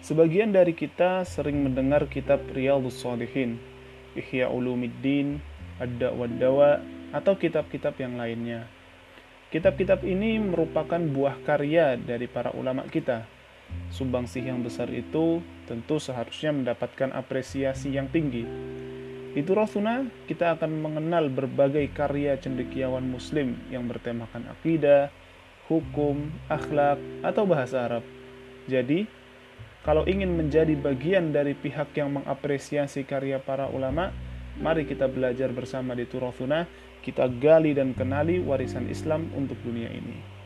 Sebagian dari kita sering mendengar kitab Riyadhus Shalihin, Ihya Ulumuddin, Ad-Da'wa Dawa, atau kitab-kitab yang lainnya. Kitab-kitab ini merupakan buah karya dari para ulama kita. Sumbangsih yang besar itu tentu seharusnya mendapatkan apresiasi yang tinggi. Di Turasuna, kita akan mengenal berbagai karya cendekiawan muslim yang bertemakan akidah, hukum, akhlak, atau bahasa Arab. Jadi, kalau ingin menjadi bagian dari pihak yang mengapresiasi karya para ulama, mari kita belajar bersama di Turafuna, kita gali dan kenali warisan Islam untuk dunia ini.